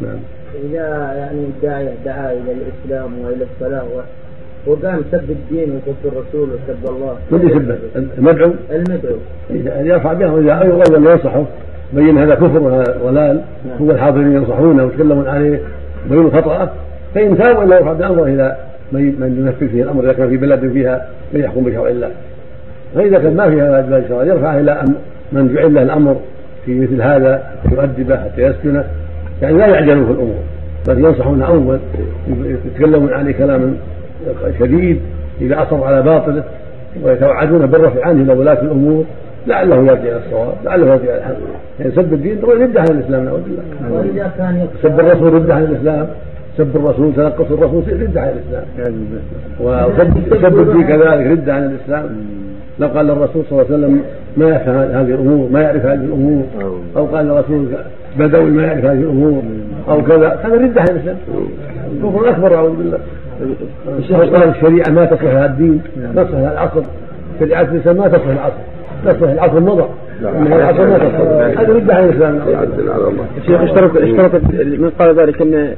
نعم. إذا يعني الداعية دعا إلى الإسلام وإلى الصلاة وقام سب الدين وسب الرسول وسب الله. من يسبه المدعو؟ المدعو. يعني يرفع بها وإذا أيضا ينصحه. بين هذا كفر وهذا ضلال. هو الحاضرين ينصحونه ويتكلمون عليه بينوا خطأه. فإن تاب إلا يرفع بأمره إلى من من ينفذ فيه الأمر إذا كان في بلد فيها من يحكم بشرع الله. فإذا كان ما فيها بلد شرع يرفع إلى من جعل له الأمر في مثل هذا يؤدبه حتى يسكنه يعني لا يعجلوا في الأمور بل ينصحونه أول يتكلمون عليه كلاما شديد إذا أصر على باطله ويتوعدون بالرفع عنه إلى ولاة الأمور لعله يرجع إلى الصواب لعله يرجع إلى الحق. يعني سب الدين هو رد عن الإسلام نعوذ بالله. سب الرسول رد عن الإسلام. سب الرسول تنقص الرسول رد عن الإسلام. وسب سب الدين كذلك رد عن الإسلام. لو قال الرسول صلى الله عليه وسلم ما يفهم هذه الأمور ما يعرف هذه الأمور. أو قال الرسول بدوي ما يعرف هذه الأمور. أو كذا. هذا رد عن الإسلام. كفر أكبر أعوذ بالله. الشيخ قال الشريعة ما تصلح لها الدين تصلح لها العصر. شريعة الإسلام ما تصلح العصر. تصلح العصر مضى العصر ما تصلح. هذا رد عن الإسلام. الشيخ اشترط اشترط من قال ذلك إن